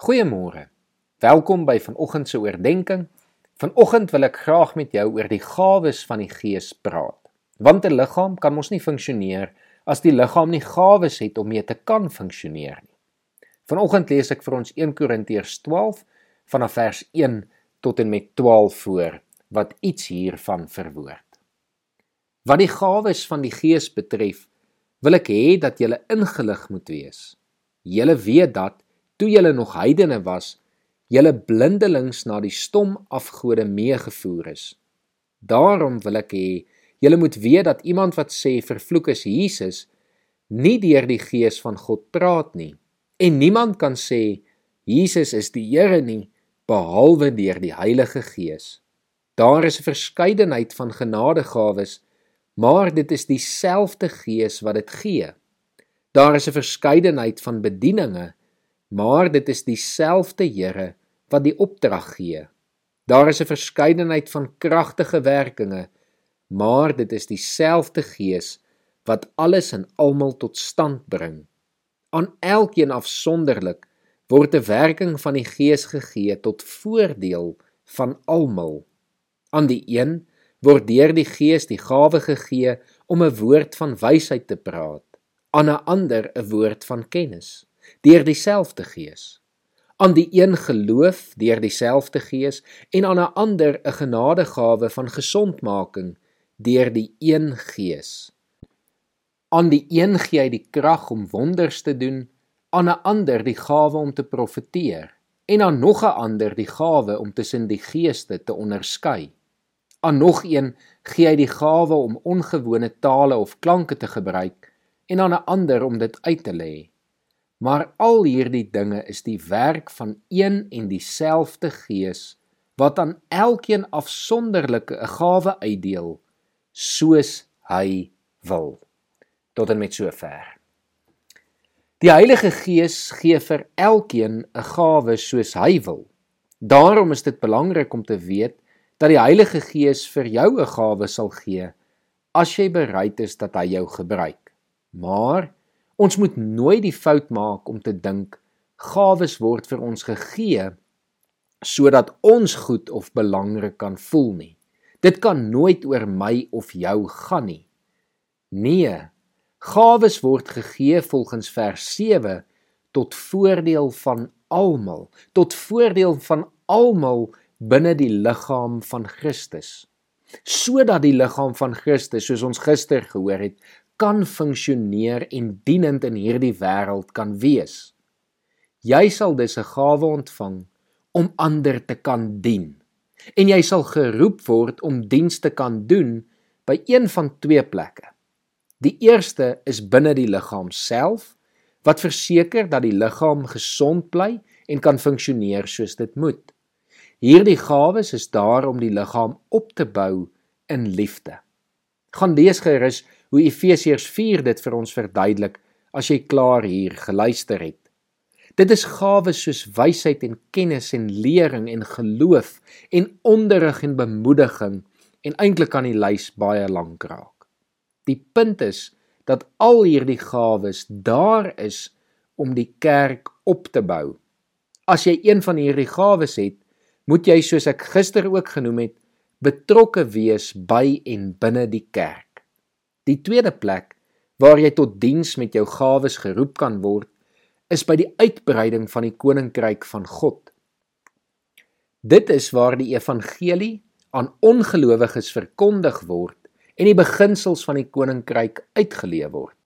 Goeiemôre. Welkom by vanoggend se oordeenking. Vanoggend wil ek graag met jou oor die gawes van die Gees praat. Want 'n liggaam kan mos nie funksioneer as die liggaam nie gawes het om mee te kan funksioneer nie. Vanoggend lees ek vir ons 1 Korintiërs 12 vanaf vers 1 tot en met 12 voor wat iets hiervan verwoord. Wat die gawes van die Gees betref, wil ek hê dat jy ingelig moet wees. Jy weet dat toe julle nog heidene was, julle blindelings na die stom afgode meegevoer is. Daarom wil ek hê julle moet weet dat iemand wat sê vervloek is Jesus, nie deur die gees van God praat nie. En niemand kan sê Jesus is die Here nie behalwe deur die Heilige Gees. Daar is 'n verskeidenheid van genadegawes, maar dit is dieselfde Gees wat dit gee. Daar is 'n verskeidenheid van bedieninge, maar dit is dieselfde Here wat die opdrag gee. Daar is 'n verskeidenheid van kragtige werkinge, maar dit is dieselfde Gees wat alles en almal tot stand bring. Aan elkeen afsonderlik word 'n werking van die Gees gegee tot voordeel van almal. Aan die een word deur die Gees die gawe gegee om 'n woord van wysheid te praat, aan 'n ander 'n woord van kennis deur dieselfde Gees. Aan die een geloof deur dieselfde Gees en aan 'n ander 'n genadegawe van gesondmaking deur die een Gees. Aan die een gee hy die krag om wonders te doen, aan 'n ander die gawe om te profeteer en aan nog 'n ander die gawe om tussen die geeste te onderskei. Aan nog een gee hy die gawe om ongewone tale of klanke te gebruik en aan 'n ander om dit uit te lê. Maar al hierdie dinge is die werk van een en dieselfde Gees wat aan elkeen afsonderlike 'n gawe uitdeel soos hy wil. Tot en met sover. Die Heilige Gees gee vir elkeen 'n gawe soos hy wil. Daarom is dit belangrik om te weet dat die Heilige Gees vir jou 'n gawe sal gee as jy bereid is dat hy jou gebruik. Maar Ons moet nooit die fout maak om te dink gawes word vir ons gegee sodat ons goed of belangrik kan voel nie. Dit kan nooit oor my of jou gaan nie. Nee, gawes word gegee volgens vers 7 tot voordeel van almal, tot voordeel van almal binne die liggaam van Christus. Sodat die liggaam van Christus, soos ons gister gehoor het, kan funksioneer en dienend in hierdie wêreld kan wees. Jy sal dus 'n gawe ontvang om ander te kan dien. En jy sal geroep word om dienste kan doen by een van twee plekke. Die eerste is binne die liggaam self wat verseker dat die liggaam gesond bly en kan funksioneer soos dit moet. Hierdie gawes is daar om die liggaam op te bou in liefde. Gaan lees gerus hoe Efesiërs 4 dit vir ons verduidelik as jy klaar hier geluister het. Dit is gawes soos wysheid en kennis en lering en geloof en onderrig en bemoediging en eintlik kan die lys baie lank raak. Die punt is dat al hierdie gawes daar is om die kerk op te bou. As jy een van hierdie gawes het, moet jy soos ek gister ook genoem het, betrokke wees by en binne die kerk. Die tweede plek waar jy tot diens met jou gawes geroep kan word, is by die uitbreiding van die koninkryk van God. Dit is waar die evangelie aan ongelowiges verkondig word en die beginsels van die koninkryk uitgeleef word.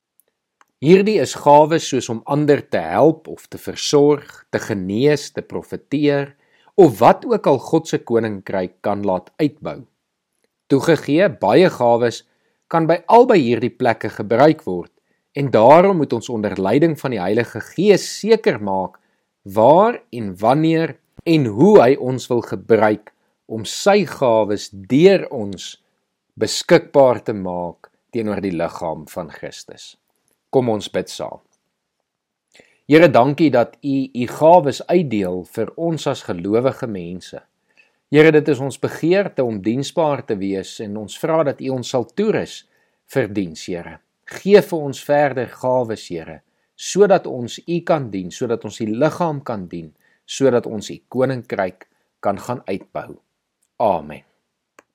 Hierdie is gawes soos om ander te help of te versorg, te genees, te profeteer of wat ook al God se koninkryk kan laat uitbou. Toegegee, baie gawes kan by albei hierdie plekke gebruik word en daarom moet ons onder leiding van die Heilige Gees seker maak waar en wanneer en hoe hy ons wil gebruik om sy gawes deur ons beskikbaar te maak teenoor die liggaam van Christus. Kom ons bid saam. Here, dankie dat U U gawes uitdeel vir ons as gelowige mense. Here, dit is ons begeerte om diensbaar te wees en ons vra dat U ons sal toerus vir diens, Here. Gee vir ons verder gawes, Here, sodat ons U kan dien, sodat ons die liggaam kan dien sodat ons u koninkryk kan gaan uitbou. Amen.